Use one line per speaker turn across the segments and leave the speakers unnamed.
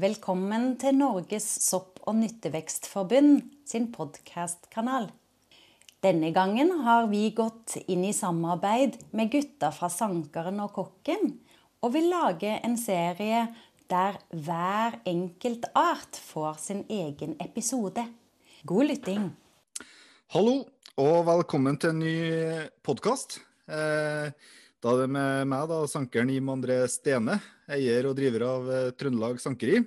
Velkommen til Norges sopp- og nyttevekstforbund sin podkastkanal. Denne gangen har vi gått inn i samarbeid med gutta fra Sankeren og Kokken, og vil lage en serie der hver enkelt art får sin egen episode. God lytting.
Hallo, og velkommen til en ny podkast. Eh, da er det med meg, da, sankeren Jim André Stene, eier og driver av eh, Trøndelag Sankeri.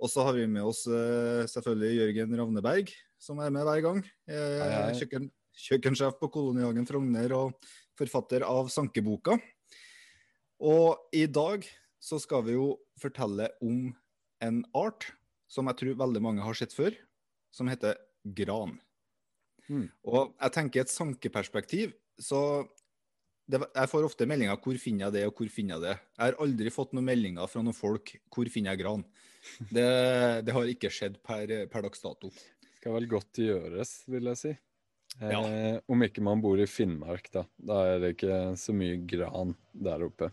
Og så har vi med oss eh, selvfølgelig Jørgen Ravneberg, som er med hver gang. Eh. Kjøkken, kjøkkensjef på Kolonihagen Frogner og forfatter av Sankeboka. Og i dag så skal vi jo fortelle om en art som jeg tror veldig mange har sett før, som heter gran.
Mm.
Og jeg tenker i et sankeperspektiv, så det, Jeg får ofte meldinger 'hvor finner jeg det', og 'hvor finner jeg det'. Jeg har aldri fått noen meldinger fra noen folk 'hvor finner jeg gran'. Det, det har ikke skjedd per, per dags dato.
Skal vel godt gjøres, vil jeg si.
Ja.
Eh, om ikke man bor i Finnmark, da. Da er det ikke så mye gran der oppe.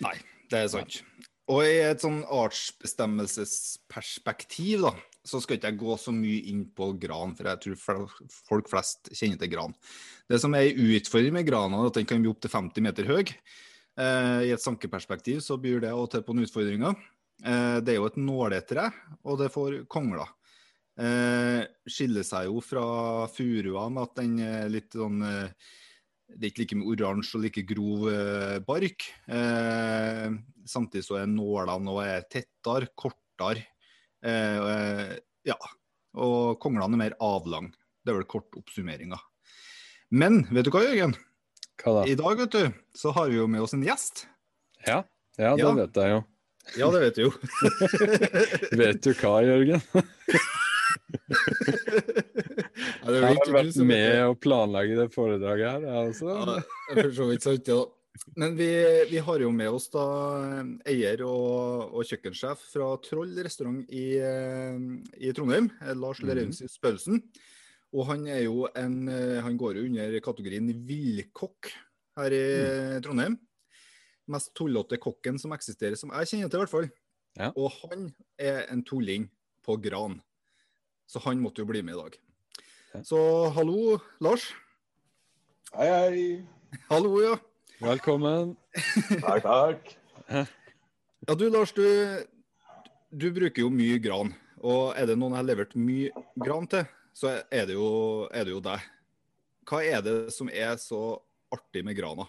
Nei, det er sant. Og i et sånn artsbestemmelsesperspektiv, da, så skal ikke jeg gå så mye inn på gran, for jeg tror folk flest kjenner til gran. Det som er en utfordring med grana, er at den kan bli opptil 50 meter høy. Eh, I et sankeperspektiv så byr det også og til på noen utfordringer. Eh, det er jo et nåletre, og det får kongler. Eh, skiller seg jo fra furua med at den er litt sånn eh, det er ikke like mye oransje og like grov bark. Samtidig så er nålene og er tettere, kortere. Eh, eh, ja. Og konglene er mer avlang. Det er vel kort oppsummeringa. Men vet du hva, Jørgen?
Hva da?
I dag vet du, så har vi jo med oss en gjest.
Ja, ja det
Ja.
vet jeg jo.
Ja, det vet du jo.
Vet du hva, Jørgen?
Ja,
Jeg har vært med å planlegge det foredraget her, jeg også.
Ja, det er for så vidt sant, ja. Men vi, vi har jo med oss da eier og, og kjøkkensjef fra Troll restaurant i, i Trondheim, Lars Lars Lerausius Pølsen. Og han er jo en Han går jo under kategorien villkokk her i Trondheim. Mest tullete kokken som eksisterer, som jeg kjenner til, i hvert fall.
Ja.
Og han er en tulling på gran. Så han måtte jo bli med i dag.
Ja.
Så hallo, Lars.
Hei, hei.
Hallo, ja.
Velkommen.
Takk, takk.
Ja, du Lars, du, du bruker jo mye gran. Og er det noen jeg har levert mye gran til, så er det jo, er det jo deg. Hva er det som er så artig med grana?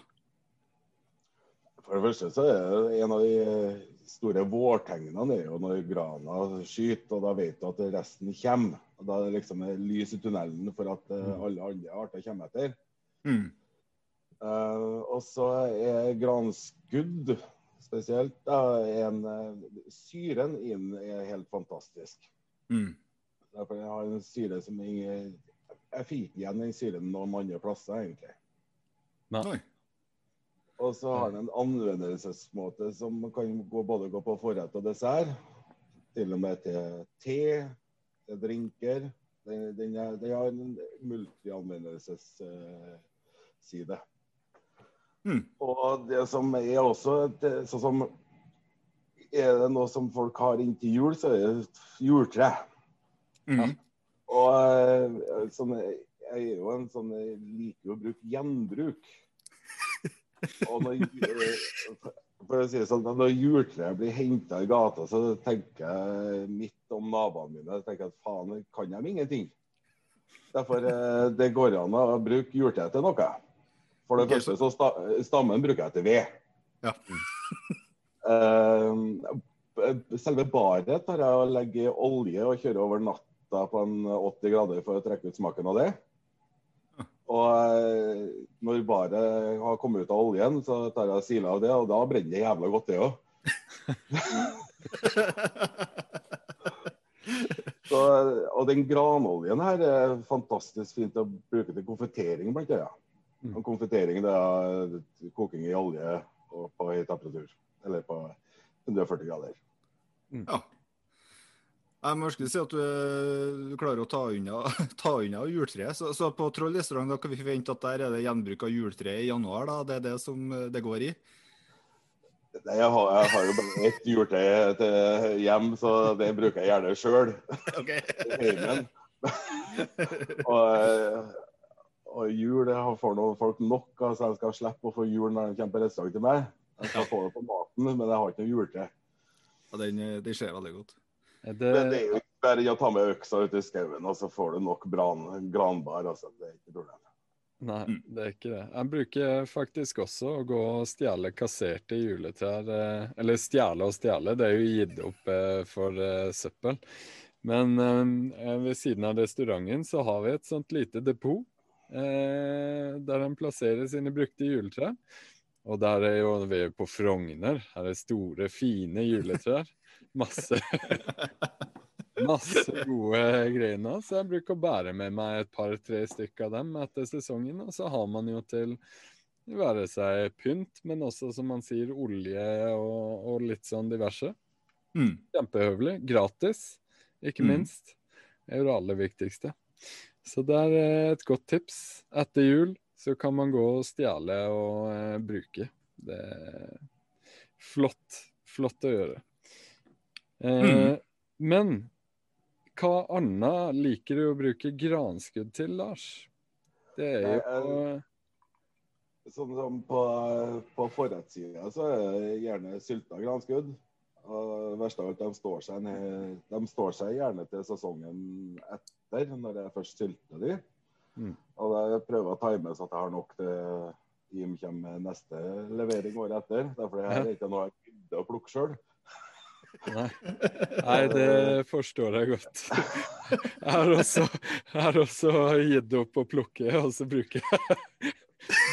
For det første så er det en av de eh, store vårtegnene er jo når grana skyter, og da vet du at resten kommer. Og Da er det liksom lys i tunnelen for at eh, alle andre arter kommer etter.
Mm.
Eh, og så er granskudd spesielt da, en, eh, Syren inn er helt fantastisk.
Mm.
Derfor jeg har en syre som jeg, jeg fikk ikke igjen den syren noen andre plasser, egentlig.
Nei.
Og så har den en anvendelsesmåte som kan gå, både gå på forrett og dessert. Til og med til te, til drinker. Den, den, er, den har en multianvendelsesside.
Mm.
Og det som er også det, sånn som Er det noe som folk har inntil jul, så er det et juletre.
Mm.
Og eh, sånn, jeg er jo en sånn jeg liker jo å bruke gjenbruk. Og når, eh, for å si det sånn, når juletreet blir henta i gata, så tenker jeg midt om naboene mine jeg tenker at faen, kan de ingenting. Derfor eh, det går an å bruke juletreet til noe. For det
okay.
første så sta, stammen bruker jeg til ved.
Ja.
Eh, selve baret tar jeg og legger i olje og kjører over natta på en 80 grader for å trekke ut smaken av det. Og eh, når baret har kommet ut av oljen, så tar jeg sila av det, og da brenner det jævla godt, det òg. Og den granoljen her er fantastisk fint å bruke til konfitering, blant annet.
Mm.
Og konfitering det er koking i olje og på høy temperatur. Eller på 140 grader.
Ja. Jeg må si at du, du klarer å ta unna, ta unna juletreet. Så, så på Troll restaurant kan vi forvente at der er det gjenbruk av juletreet i januar? da, Det er det som det går i?
Nei, jeg, har, jeg har jo bare ett juletre til hjem, så det bruker jeg gjerne sjøl.
Ok.
og, eh, og jul det får noen folk nok, altså jeg skal slippe å få jul når de kommer på restaurant til meg. Jeg skal få det på maten, men jeg har ikke noe juletre.
Ja, den, den ser veldig godt.
Er
Men det
det,
er jo ikke bare å ta med øksa ut i skauen, og så får du nok bran, granbar. Altså. Det er ikke problem.
nei,
Mm.
det er ikke det. Jeg bruker faktisk også å gå og stjele kasserte juletrær. eh, Eller stjele og stjele, det er jo gitt opp eh, for eh, søppel. Men eh, ved siden av restauranten så har vi et sånt lite depot. Eh, der en plasserer sine brukte juletrær. Og der er jo vi er på Frogner. Her er store, fine juletrær. Masse Masse gode greier nå, så jeg bruker å bære med meg et par-tre stykker av dem etter sesongen. Og så har man jo til være seg pynt, men også, som man sier, olje og, og litt sånn diverse.
Mm.
Kjempehøvelig. Gratis, ikke
Mm.
minst. Det er jo det aller viktigste. Så det er eh, et godt tips. Etter jul så kan man gå og stjele og eh, bruke. Det er flott. Flott å gjøre. Eh,
Mm.
Men hva annet liker du å bruke granskudd til, Lars? Det er jo
Nei, Sånn som på, på forrettssida så er det gjerne sylta granskudd. Og det verste av alt, de står, seg, ned- de står seg gjerne til sesongen etter, når jeg først sylter de.
Mm.
Og jeg prøver å time så at jeg har nok til Jim kommer med neste levering året etter. Derfor er det ikke noe jeg gidder å plukke sjøl.
Nei. Nei, det forstår jeg godt. Jeg har også, jeg har også gitt opp å plukke, og så bruker jeg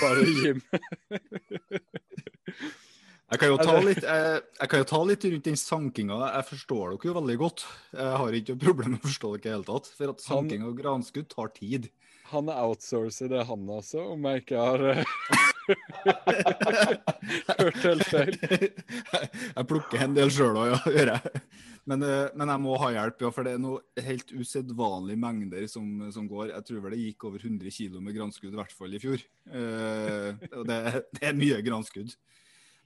bare Jim.
Jeg kan, jo ta litt, jeg, jeg kan jo ta litt rundt den sankinga. Jeg forstår dere jo veldig godt. Jeg har ikke problem med å forstå dere i det hele tatt. For at sanking av granskudd tar tid.
Han outsourcer det, han også, om jeg ikke har eh, hørt helt feil.
Jeg plukker en del sjøl òg, ja. Gjør jeg. Men, eh, men jeg må ha hjelp, ja, for det er noe helt usedvanlige mengder som, som går. Jeg tror vel det gikk over 100 kg med granskudd, i hvert fall i fjor. Eh, og det, det er mye granskudd.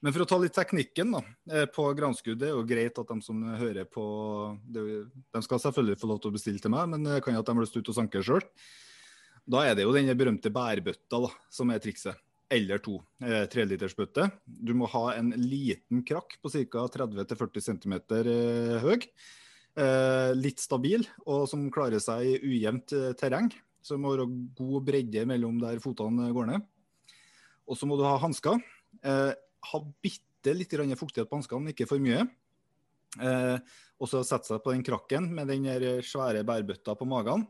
Men for å ta litt teknikken da, eh, på granskudd, det er jo greit at de som hører på det, De skal selvfølgelig få lov til å bestille til meg, men det kan jo at de har lyst til og sanke sjøl. Da er det jo den berømte bærbøtta da, som er trikset. Eller to. Eh, Trelitersbøtte. Du må ha en liten krakk på ca. 30-40 cm eh, høy. Eh, litt stabil, og som klarer seg i ujevnt eh, terreng. Så det må være god bredde mellom der fotene går ned. Og så må du ha hansker. Eh, ha bitte litt fuktighet på hanskene, ikke for mye. Eh, og så sette seg på den krakken med den svære bærbøtta på magen.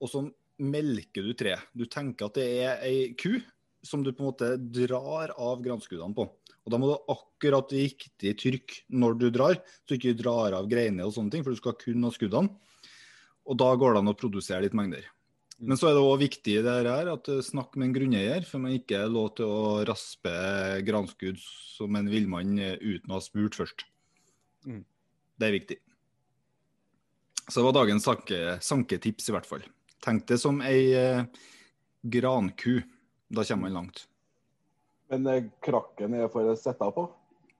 Og så melker du treet. Du tenker at det er ei ku som du på en måte drar av granskuddene på. Og Da må du ha akkurat riktig trykk når du drar, så du ikke drar av greiner og sånne ting, for du skal kun ha skuddene. Og da går det an å produsere litt mengder. Men så er det òg viktig det her at eh, snakk med en grunneier, for man ikke er lov til å raspe granskudd som en villmann eh, uten å ha spurt først.
Mm.
Det er viktig. Så det var dagens sanke, sanketips, i hvert fall. Tenk det som ei eh, granku. Da kommer man langt.
Men eh, krakken er for å sette på.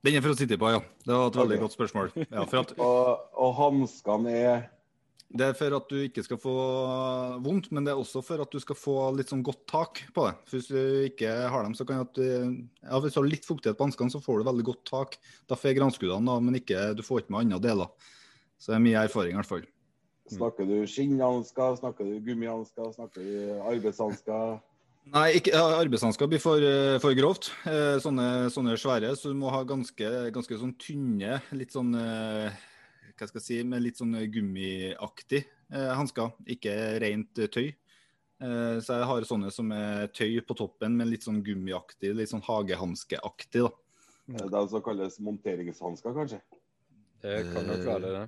Den er for å sitte på, ja. Det var et veldig
okay.
godt spørsmål. Ja, for at,
Og, og hanskene er
det er for at du ikke skal få vondt, men det er også for at du skal få litt sånn godt tak på det. For Hvis du ikke har dem, så kan at du, ja, hvis du har litt fuktighet på hanskene, så får du veldig godt tak. Da får granskuddene, da, men ikke, du får ikke med andre deler. Så det er mye erfaring, i hvert fall.
Snakker du skinnhansker, snakker du gummihansker, snakker du arbeidshansker?
Nei, ikke, arbeidshansker blir for, eh, for grovt. Eh, sånne, sånne svære. Så du må ha ganske, ganske sånn tynne, litt sånn eh, hva skal jeg si, med litt sånn gummiaktig eh, hansker. Ikke rent eh, tøy. Eh, så jeg har sånne som er tøy på toppen, men litt sånn gummiaktig, litt sånn hagehanskeaktig. da.
er Det som kalles monteringshansker, kanskje?
Det kan nok være det.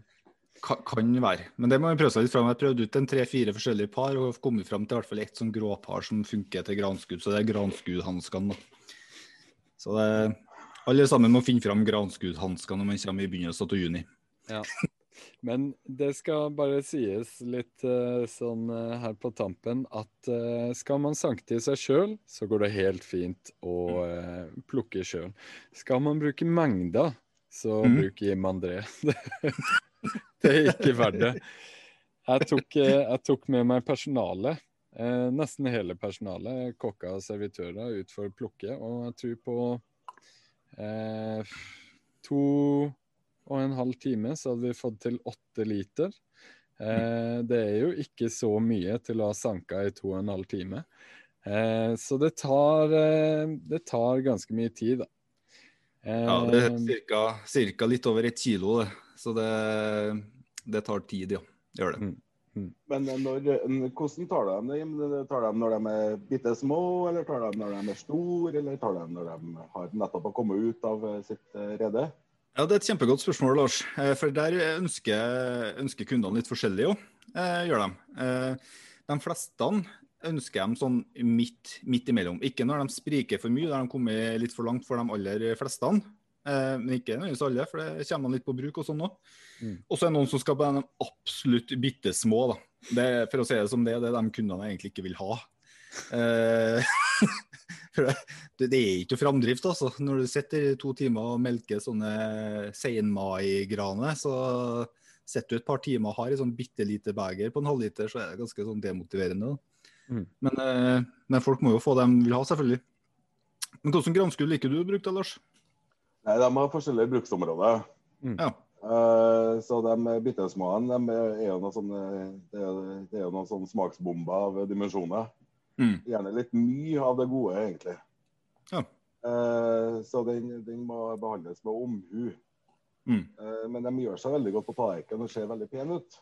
Kan, kan være. Men det må vi prøve seg litt fram. Jeg prøvde ut en tre-fire forskjellige par og kommet fram til i hvert fall ett sånn gråpar som funker til granskudd. Så det er granskuddhanskene. da. Så det, alle sammen må finne fram granskuddhansker når man kommer i begynnelsen av juni.
Ja. Men det skal bare sies litt uh, sånn uh, her på tampen at uh, skal man sanke til seg sjøl, så går det helt fint å plukke sjøl. Skal man bruke mengder, så mm. bruk Jim André. det er ikke verdt det. Jeg tok, jeg tok med meg personalet. nesten hele personalet, kokker og servitører, ut for å plukke. Og jeg tror på to og en halv time så hadde vi fått til åtte liter. Eh, det er jo ikke så mye til å ha sanka i to og en halv time. Eh, så det tar, eh, det tar, ganske mye tid, da.
ja, det er ca. litt over et kilo, det. Så det, det tar tid, ja. Gjør det. Mm.
Mm. Men når, hvordan tar de dem? Tar de når de er bitte små, eller tar de når de er store, eller tar de når de har nettopp kommet ut av sitt rede?
Ja, Det er et kjempegodt spørsmål, Lars. Eh, for der ønsker, ønsker kundene litt forskjellig òg. Eh, gjør de. Eh, de fleste ønsker dem sånn midt, midt, imellom. Ikke når de spriker for mye, der de kommer litt for langt for de aller fleste. Men ikke nødvendigvis alle, for det kommer man litt på bruk og sånn òg. Mm. Og så er det noen som skal på de absolutt bitte små. da. Det, for å si det som det, det er de kundene jeg egentlig ikke vil ha. det, det, er ikke framdrift, altså. Når du sitter to timer og melker sånne seinmaigraner, så sitter du et par timer og har et sånn bitte lite beger på en halvliter, så er det ganske sånn demotiverende. Mm. Men, eh, men, folk må jo få det de vil ha, selvfølgelig. Men hvordan granskudd liker du å bruke, Lars?
Nei, De har forskjellige bruksområder. Mm. Ja. Uh, så de bitte små de er jo noen sånne, det er, det er noen sånne smaksbomber av dimensjoner. Mm. Gjerne litt mye av det gode, egentlig. Ja. Eh, så den, den, må behandles med omhu. Mm. Eh, men de gjør seg veldig godt på tallerkenen og ser veldig pene ut.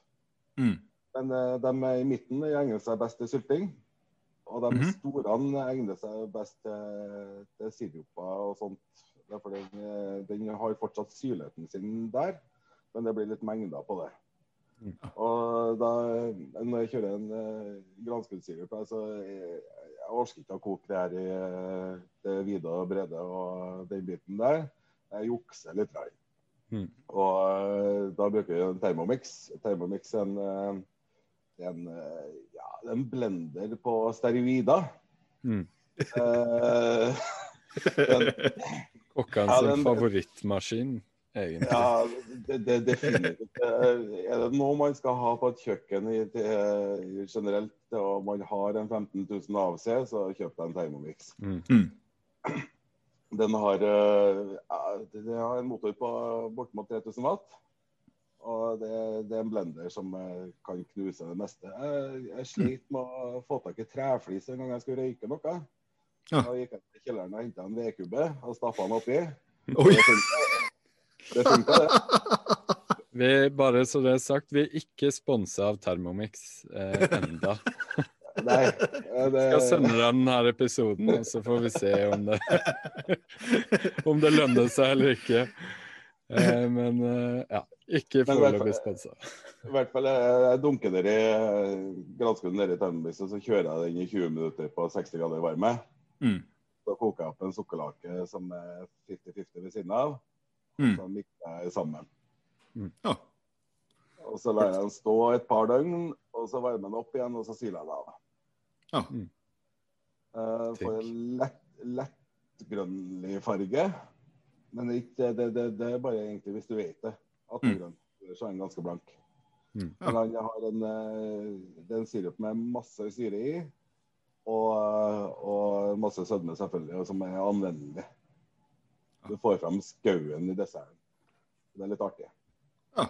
Mm. Men eh, de i midten egner seg best til sylting. Og de -hmm. store egner seg best til, til siruper og sånt. Derfor den, eh, den har fortsatt syrligheten sin der, men det blir litt mengder på det. Og da, når jeg kjører en uh, granskuddsirup, altså, jeg, jeg orker ikke å koke det her i uh, det vide og brede og den biten der. Jeg jukser litt. Der. Mm. Og uh, da bruker jeg en Thermomix. Thermomix er en, uh, en, ja, en blender på steroider. Mm.
Kokkene sin favorittmaskin egentlig.
Ja, det, det, definitivt. Er det noe man skal ha på et kjøkken i, til, generelt, og man har en 15 000 AVC, så kjøp deg en Thermomix. Mm. mm. Den har, den har en motor på bortimot 3000 watt. Og det, det, er en blender som kan knuse det meste. Jeg, jeg sliter med å få tak i treflis en gang jeg skulle røyke noe. Da gikk jeg til kjelleren og henta en vedkubbe og stappa den oppi. Oi.
Det funka, det. Vi, bare så det er sagt, vi er ikke sponsa av Thermomix eh, enda.
Nei,
det... Skal sende deg denne episoden, og så får vi se om det Om det lønner seg eller ikke. Eh, men eh, ja, ikke foreløpig sponsa.
I hvert fall jeg dunker dere i granskuden nede i Thermomix, og så kjører jeg den i 20 minutter på 60 grader varme. Mm. Så koker jeg opp en sukkerlake som er 50-50 ved siden av. Mm. Så mikser jeg sammen. Mm. Ja. Og så lar jeg den stå et par døgn, og så varmer den opp igjen, og så siler jeg den av. Ja. Mm. Uh, får en lett, lett grønnlig farge. Men ikke, det, det, det, er bare egentlig hvis du vet det, at den er mm. grønn. Så er den ganske blank. Mm. Ja. Men han har en, eh, det er en sirup med masse syre i, og, og masse sødme, selvfølgelig, og som er anvendelig. Du får fram skauen i desserten. Det er litt artig.
Ja,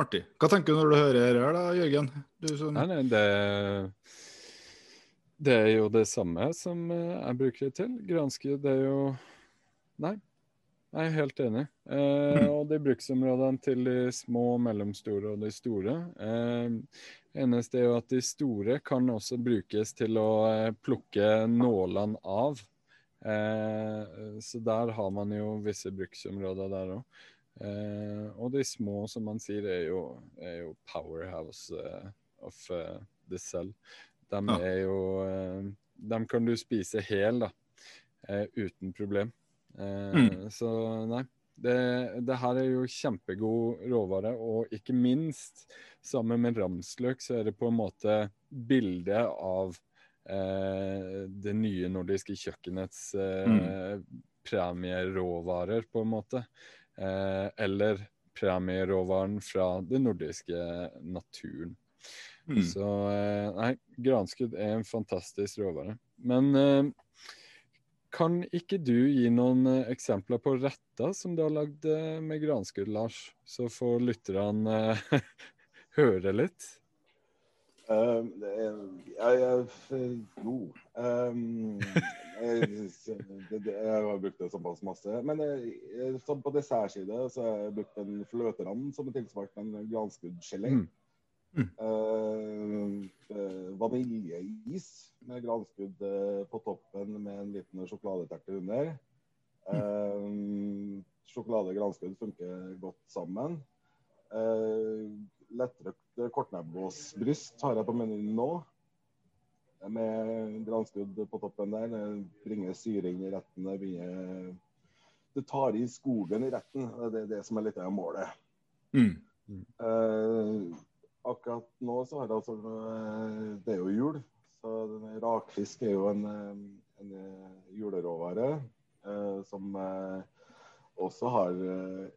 artig. Hva tenker du når du hører det her da, Jørgen?
Som... Nei, nei, det, det er jo det samme som eh, jeg bruker det til. Granske, det er jo Nei, jeg er helt enig. Eh, og de bruksområdene til de små, mellomstore og de store. Eh, eneste er jo at de store kan også brukes til å eh, plukke nålene av. Eh, så der har man jo visse bruksområder der òg. Eh, og de små, som man sier, er jo, er jo powerhouse uh, of uh, the cell. De er jo uh, Dem kan du spise hel, da. uten problem. Mm. Så nei, Det, det, her er jo kjempegod råvare, og ikke minst sammen med ramsløk så er det på en måte bildet av det nye nordiske kjøkkenets eh, mm. premieråvarer, på en måte. Eh, eller premieråvaren fra den nordiske naturen. Mm. Så eh, nei, granskudd er en fantastisk råvare. Men eh, kan ikke du gi noen eh, eksempler på retter som du har lagd eh, med granskudd, Lars? Så får lytterne eh, høre litt.
Uh, jeg, jeg, jo um, jeg, jeg, har brukt det såpass masse. Men jeg, på dessertside så har jeg brukt en fløterand som er tilsvart en granskuddgelé. Mm. Mm. Uh, vaniljeis med granskudd uh, på toppen med en liten sjokoladeterte under. Uh, sjokolade og granskudd funker godt sammen. Lettrøkt kortnebbåsbryst har jeg på menyen nå. Med granskudd på toppen der. Det bringer syre inn i retten. Det, begynner, det tar i skogen i retten. Det er det som er litt av målet. Mm. Mm akkurat nå så har det altså eh, Det er jo jul. Så rakfisk er jo en, eh, en eh, juleråvare eh, som eh, også har eh,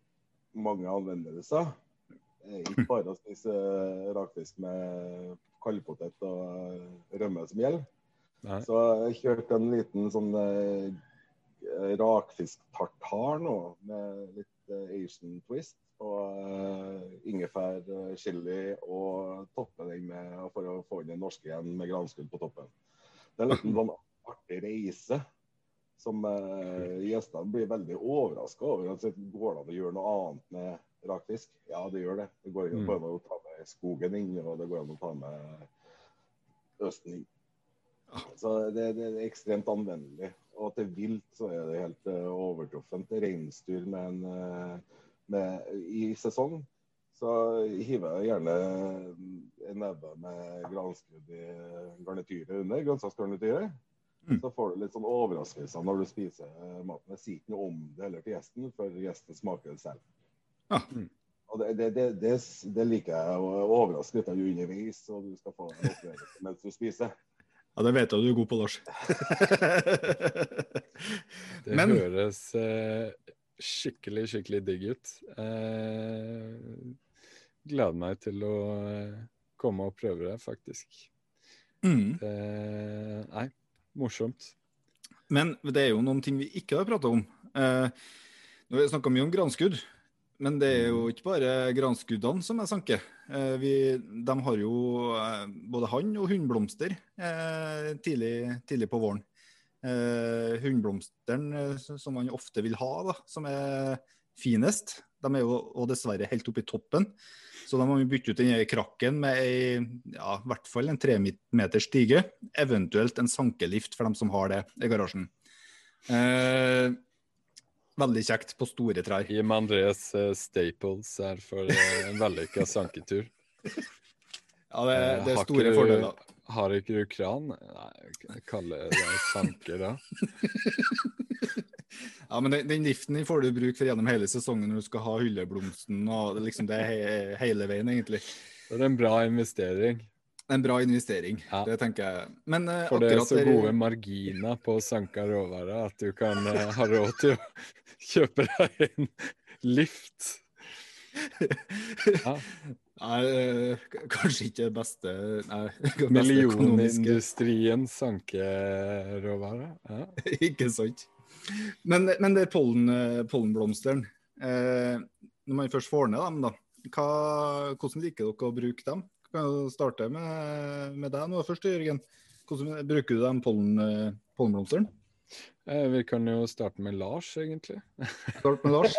mange anvendelser. Ikke bare å spise rakfisk med kaldpotet og rømme som gjelder. Så jeg kjørte en liten sånn rakfisk-tartar nå, med litt Asian twist og ingefær, chili og toppe den med for å få inn den norske igjen med granskudd på toppen. Det er litt en liten sånn artig reise som gjestene blir veldig overraska over. Altså, går det an å gjøre noe annet med rakfisk? Ja, det gjør det. Det går an mm. å ta med skogen inn, og det går an å ta med østen inn. Så det, det, er ekstremt anvendelig. Og til vilt så er det helt uh, overtruffent. Reinsdyr med en med, i sesong, så hiver jeg gjerne en neve med granskudd i garnityret under. grønnsaksgarnityret. Mm. Så får du litt sånn overraskelser når du spiser maten. Jeg sier ikke noe om det heller til gjesten, før gjesten smaker det selv. Ja. Mm. Og det, det, det, det, liker jeg å overraske litt av underveis, og du skal få en opplevelse mens du spiser.
Ja, det vet jeg du er god på, Lars.
det Men, høres eh, skikkelig, skikkelig digg ut. Eh, gleder meg til å eh, komme og prøve det, faktisk. Mm. Eh, nei, morsomt.
Men det er jo noen ting vi ikke har prata om. Eh, nå har vi snakka mye om granskudd, men det er jo ikke bare granskuddene som er sanke. Eh, de har jo eh, både hann og hunnblomster eh, tidlig, tidlig på våren hundblomsteren som man ofte vil ha, da, som er finest. De er jo dessverre helt oppe i toppen. Så da må vi bytte ut den krakken med ei, ja, i hvert fall en tre meter stige. Eventuelt en sankelift for dem som har det i garasjen. Eh, veldig kjekt på store trær.
Jim meg Andres uh, Staples her for uh, en vellykka sanketur.
ja, det, det er store fordeler.
Har ikke du kran? Nei, kaller det sanker da.
ja, men den, den liften får du bruk for gjennom hele sesongen når du skal ha hylleblomsten og liksom det he hele veien, egentlig.
Det er en bra investering.
En bra investering, ja. det tenker jeg. Men uh,
For det er så gode marginer på sanka råvarer at du kan uh, ha råd til å kjøpe deg en lift.
Ja. Nei, eh, kanskje ikke det beste
Millionindustrien sankeråvare. Ja.
ikke sant. Men, men det er pollen, pollenblomsteren. Eh, når man først får ned dem, da, hva, hvordan liker dere å bruke dem? Kan starte med, med deg nå først, Jørgen. Hvordan bruker du den pollen, eh, pollenblomsteren?
Eh, vi kan jo starte med Lars, egentlig.
Start med Lars.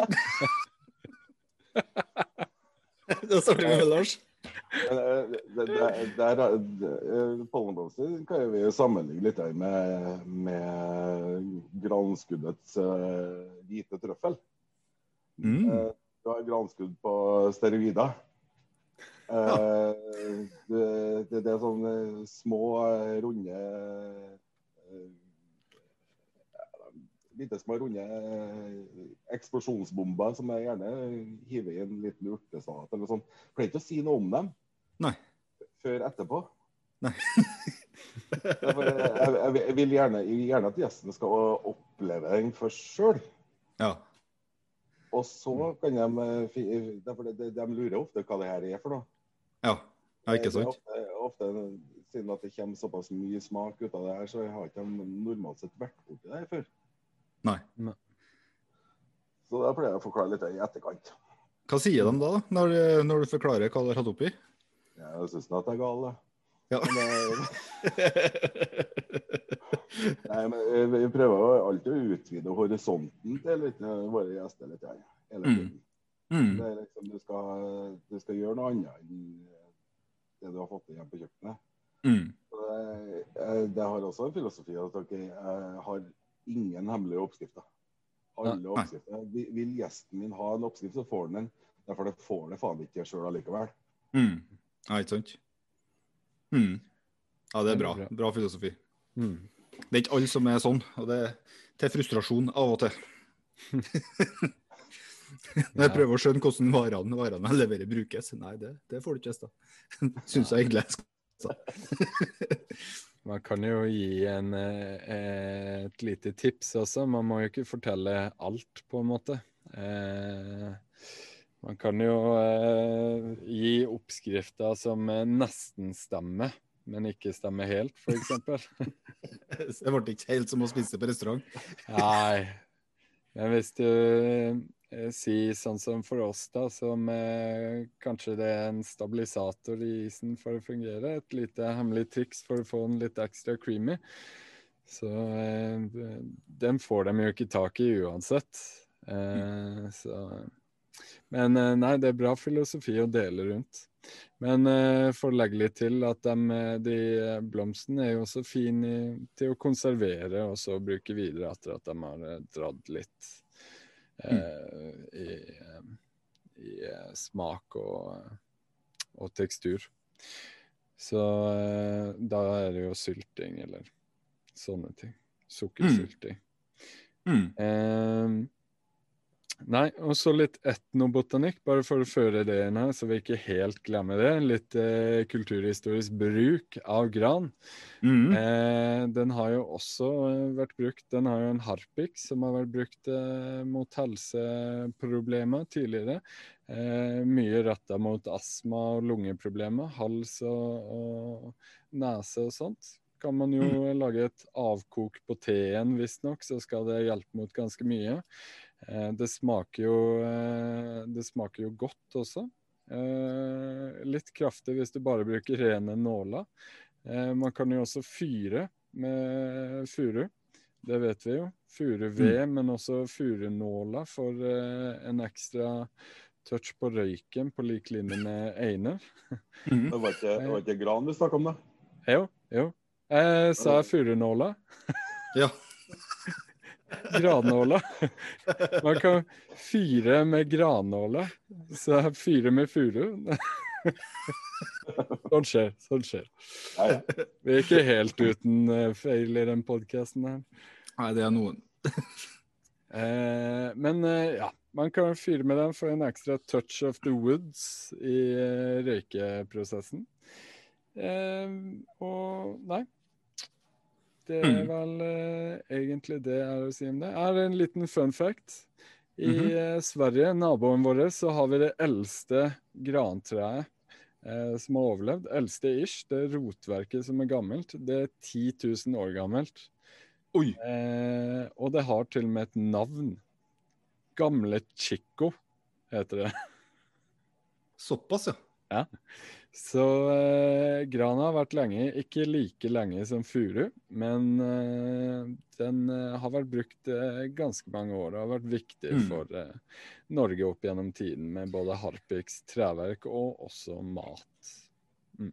da starter vi med Lars.
Pollenblomster kan vi sammenligne litt med, med granskuddets hvite trøffel. Mm. Du har granskudd på steroider. Uh, det, det, det, er sånne små, runde bitte små runde eh, eksplosjonsbomber som jeg gjerne hiver i en liten urtesalat eller sånn. Pleier ikke å si noe om dem
Nei.
før etterpå.
Nei.
Jeg, jeg, jeg vil gjerne, jeg vil gjerne at gjestene skal oppleve den først sjøl.
Ja.
Og så kan eh, de, de lurer ofte hva det her er for noe.
Ja. ja, ikke
Det er
sant?
Ofte, ofte, siden at det kommer såpass mye smak ut av det her, så har ikke de normalt sett vært borti det her før.
Nei.
Så da pleier jeg å forklare litt i etterkant.
Hva sier de da, når, når du forklarer hva du har hatt oppi?
Jeg syns at jeg er gal, da.
Ja.
Men, eh, nei, men eh, vi prøver jo alltid å utvide horisonten til litt, eh, våre gjester litt. Her, hele
Mm.
tiden.
mm.
Det er liksom, du, skal, du skal gjøre noe annet enn det du har fått igjen på kjøkkenet.
Mm.
Det, eh, har også en filosofi at dere eh, har ingen hemmelige oppskrifter. Alle oppskrifter. Vil gjesten min ha en oppskrift, så får han den. Derfor det får det faen ikke sjøl allikevel.
Mm. Ja, ikke sant? Mm. Ja, det er bra. Bra filosofi.
Mm.
Det er ikke alle som er sånn, og det er til frustrasjon av og til. Når jeg prøver å skjønne hvordan varene, varene jeg leverer, brukes. Nei, det, det får du ikke testa. Syns jeg egentlig jeg skal
Man kan jo gi en, eh, et lite tips også. Man må jo ikke fortelle alt, på en måte. Eh, man kan jo eh, gi oppskrifter som nesten stemmer, men ikke stemmer helt, f.eks.
Det ble ikke helt som å spise på restaurant.
Nei. Men hvis du eh, sier sånn som for oss, da, som eh, kanskje det er en stabilisator i isen for å fungere, et lite hemmelig triks for å få den litt ekstra creamy, så eh, den får de jo ikke tak i uansett. Eh, så Men eh, nei, det er bra filosofi å dele rundt. Men eh, for å legge litt til at de eh, blomstene er jo også fine til å konservere og så bruke videre etter at de har dratt litt eh, i, eh, i eh, smak og, og tekstur. Så da er det jo sylting eller sånne ting. Sukkersylting.
Mm.
Eh, nei, og så litt etnobotanikk, bare for å føre det inn her, så vi ikke helt glemmer det. Litt eh, kulturhistorisk bruk av gran.
Mm.
Eh, den har jo også eh, vært brukt Den har jo en harpik som har vært brukt eh, mot helseproblemer tidligere. Eh, mye retta mot astma og lungeproblemer, hals og, og nese og sånt. Kan man jo lage et avkok på teen, visstnok, så skal det hjelpe mot ganske mye. Eh, det smaker jo eh, Det smaker jo godt også. Eh, litt kraftig hvis du bare bruker rene nåler. Eh, man kan jo også fyre med furu. Det vet vi jo. Furuved, men også furunåler for en ekstra touch på røyken, på lik linje med einer.
Mm.
Det var ikke, det var ikke gran vi snakka om, da.
Jo, jo. Jeg sa furunåla.
Ja.
Grannåla. Man kan fyre med granåla. Så jeg fyrer med furu. Sånn skjer. Sånt skjer. Vi er ikke helt uten eh, feil i den podkasten her.
Nei, det er noen.
Eh, men eh, ja, man kan fyre med den for en ekstra touch of the woods i røykeprosessen. Eh, og nei. Det er
Mm.
vel uh, egentlig det jeg har å si om det. Er en liten fun fact. I
Mhm.
eh, Sverige, naboen vår, så har vi det eldste grantreet eh, som har overlevd. Eldste ish. Det er rotverket som er gammelt. Det er 10 000 år gammelt. Eh, og det har til og med et navn. Gamle Chico heter det.
Såpass, ja. ja.
Så eh, grana har vært lenge, ikke like lenge som furu, men eh, den eh, har vært brukt eh, ganske mange år og har vært viktig
Mm.
for eh, Norge opp gjennom tiden med både harpiks, treverk og også mat.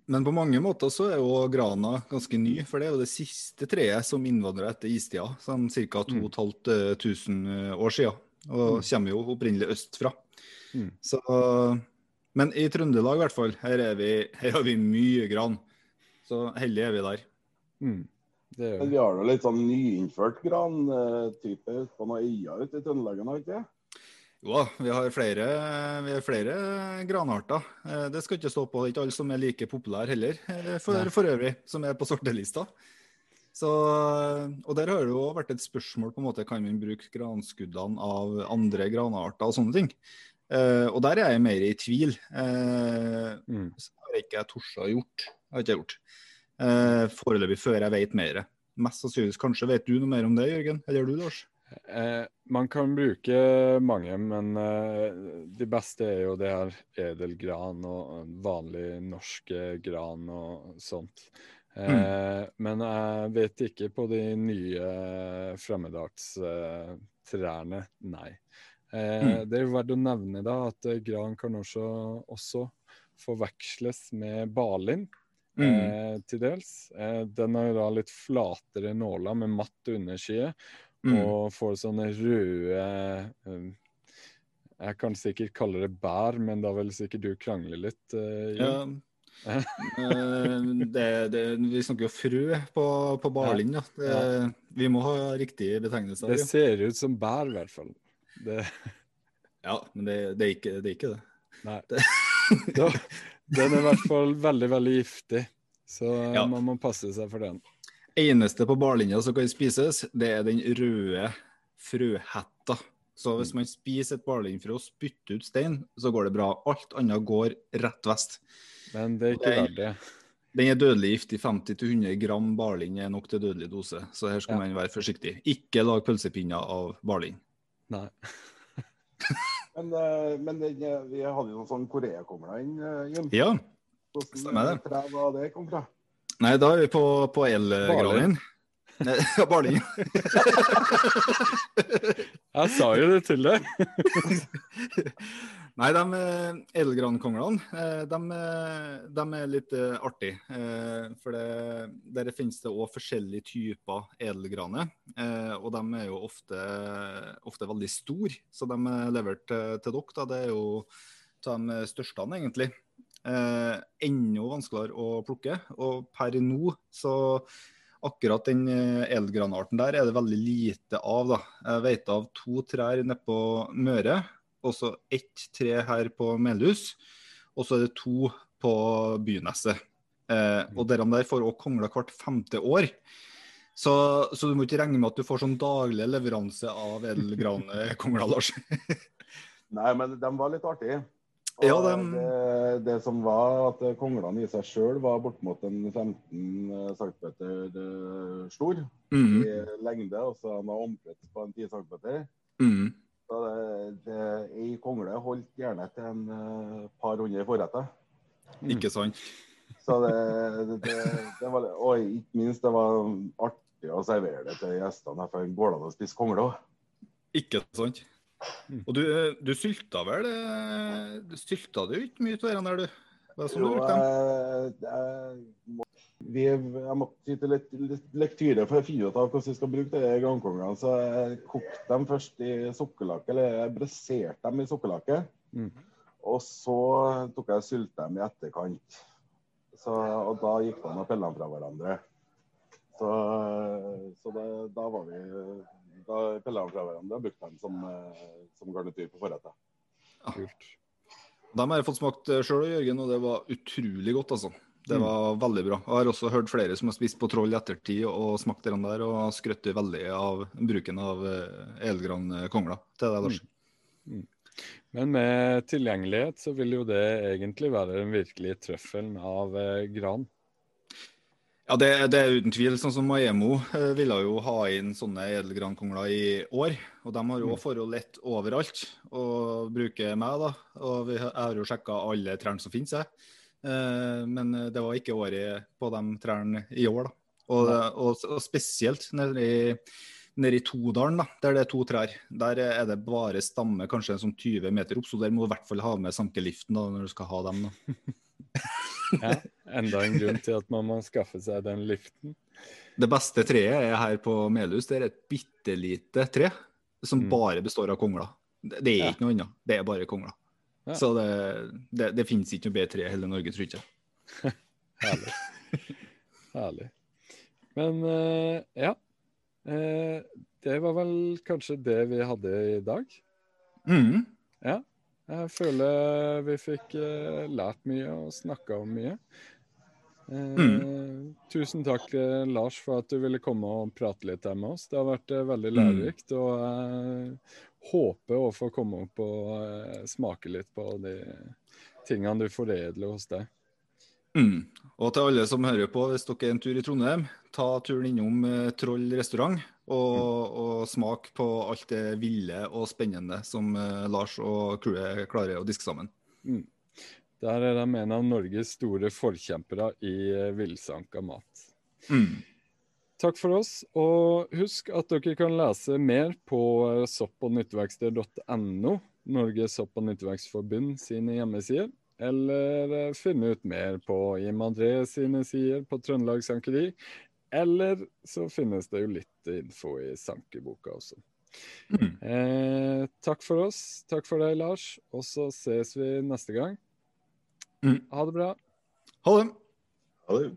Men på mange måter så er jo grana ganske ny, for det er jo det siste treet som innvandra etter istida, sånn ca.
Mm.
2500 år siden. Og kommer jo opprinnelig østfra.
Mm.
Så, men i Trøndelag i hvert fall, her, er vi, her har vi mye gran. Så heldige er vi der.
Mm. Det gjør
Men
vi.
har jo litt sånn nyinnført grantype ute på noen øyer ute i Trøndelag, har vi ikke det?
Jo da, vi har flere, vi har flere granarter. Eh, Det skal ikke stå på. Det er ikke alle som er like populære heller, eh, for, for øvrig, som er på sortelista. Så, og der har det jo vært et spørsmål på en måte, kan man bruke granskuddene av andre granarter og sånne ting. Eh, og der er jeg mer i tvil. Uh,
Mm.
så har ikke jeg å gjort. Har ikke jeg gjort. Eh, foreløpig før jeg vet mer. Mest sannsynligvis kanskje vet du noe mer om det, Jørgen? Eller du, Lars?
Eh, man kan bruke mange, men eh, de beste er jo det her edelgran og vanlig norske gran og sånt. Eh, Men jeg vet ikke på de nye fremmedardstrærne, nei. Eh,
Mm.
Det er jo verdt å nevne da at eh, gran kan også, også forveksles med balin.
Mm.
Eh, til dels. Eh, den har jo da litt flatere nåler med matt underside,
Mm.
og får sånne røde eh, Jeg kan sikkert kalle det bær, men da vil sikkert du krangle litt. eh,
Ja. Det, det, vi snakker jo frø på, på Barlind. Ja. Det, Vi må ha riktig betegnelse.
Det ser ut som bær, i hvert fall. Det,
ja, men det, det, er ikke, det er ikke det.
nei.
Det-
Da, den er i hvert fall veldig, veldig giftig, så
Ja.
man må passe seg for den.
Eneste på barlinja som kan spises, det er den røde frøhetta. Så hvis man spiser et barlindfrø og spytter ut stein, så går det bra. Alt annet går rett vest.
Men det er ikke
er-
verdt det.
Den er dødelig giftig. 50-100 gram barlind er nok til dødelig dose, så her skal
Ja.
man være forsiktig. Ikke lag pølsepinner av barlind.
Nei.
Men, uh, men den, eh, vi hadde jo noen sånn koreakumler inn, eh, Jim.
Ja.
Hvordan
stemmer det.
Hvordan var det kom fra?
Nei, da er vi på, på elgranen. Nei, Ja, barlind.
Jeg sa jo det til deg.
Nei, de eh, edelgrankonglene, eh, de, eh, de er litt artige. Eh, For det, der finnes det òg forskjellige typer edelgraner. eh, Og de er jo ofte, ofte veldig store, så de er levert til, dere. Da. Det er jo av de største, egentlig. Eh, enda vanskeligere å plukke. Og per nå så Akkurat den eh, edelgranarten der er det veldig lite av. da. Jeg vet av to trær nede på Møre, og så ett tre her på Melhus, og så er det to på Byneset. Eh, og dere der får også kongler hvert femte år. Så, så du må ikke regne med at du får sånn daglig leveranse av edelgrankongler, Lars.
Nei, men de var litt artige.
Ja, de...
det, det som var at konglene i seg sjøl var bortimot en 15 cm stor
Mm,
i lengde, og så han var omkrets på en 10 cm.
mm.
Så det, ei kongle holdt gjerne til en uh, par hundre forretter.
Ikke sant?
Så det, det, det, det var, og ikke minst, det var artig å servere det til gjestene. For det går det an å spise kongle òg.
Ikke sant?
Mm.
Og du, du sylta vel eh, Du sylta det jo ikke mye av den der, du? Hva er som du
Jo,
brukte dem?
jeg, jeg, må- vi, jeg måtte ty til litt, litt lektyre for å finne ut av hvordan vi skal bruke de grankongene. Så jeg kokte dem først i sukkerlake, eller jeg braserte dem i sukkerlake.
Mm.
Og så tok jeg og sylte dem i etterkant. Så, og da gikk det an å dem fra hverandre. Så, så det, da var vi Da pilla dem fra hverandre og brukte dem som, eh, som garnityr på forrettet.
Kult.
De har jeg fått smakt sjøl, Jørgen, og det var utrolig godt, altså. Det
Mm.
var veldig bra. Jeg har også hørt flere som har spist på Troll i ettertid og smakt den der, og skrøt veldig av bruken av eh, edelgrankongler til deg, Lars.
Men med tilgjengelighet så vil jo det egentlig være den virkelige trøffelen av eh, gran.
Ja, det, det er uten tvil. Sånn som Maemo eh, ville jo ha inn sånne edelgrankongler i år. Og de har jo
Mm.
forhold lett overalt å bruke meg, da. Og vi, har jo sjekka alle trærne som finnes, jeg. Eh, men det var ikke året på de trærne i år, da. Og, og, og spesielt nede i, nede i Todalen, da, der det er to trær. Der er det bare stamme kanskje en sånn 20 meter opp, så der må du i hvert fall ha med sankeliften da, når du skal ha dem. da.
Ja, enda en grunn til at man må skaffe seg den liften.
Det beste treet er her på Melhus. Det er et bitte lite tre som
Mm.
bare består av kongler. Det, det er
Ja.
ikke noe annet. Det er bare kongler.
Ja.
Så det, det, det finnes ikke noe bedre tre i hele Norge, tror jeg ikke.
Herlig. Herlig. Men uh, ja. Uh, det var vel kanskje det vi hadde i dag.
Mm.
Ja. Jeg føler vi fikk uh, lært mye og snakka om mye. Mm. Tusen takk, Lars, for at du ville komme og prate litt her med oss. Det har vært veldig lærerikt. Og jeg håper å få komme opp og eh, smake litt på de tingene du foredler hos deg.
Mm. Og til alle som hører på, hvis dere er en tur i Trondheim, ta turen innom eh, Troll restaurant. Og, og smak på alt det ville og spennende som eh, Lars og crewet klarer å diske sammen.
Der er de en av Norges store forkjempere i eh, villsanka mat.
Mm.
Takk for oss, og husk at dere kan lese mer på eh, soppognytteverksted.no, Norges sopp- og nytteverksforbund sine hjemmesider, eller eh, finne ut mer på Jim André sine sider på Trøndelag Sankeri, eller så finnes det jo litt info i sankeboka også.
Mm.
Eh, takk for oss, takk for deg, Lars, og så ses vi neste gang.
Mm.
Ha det bra.
Ha det!
Ha det.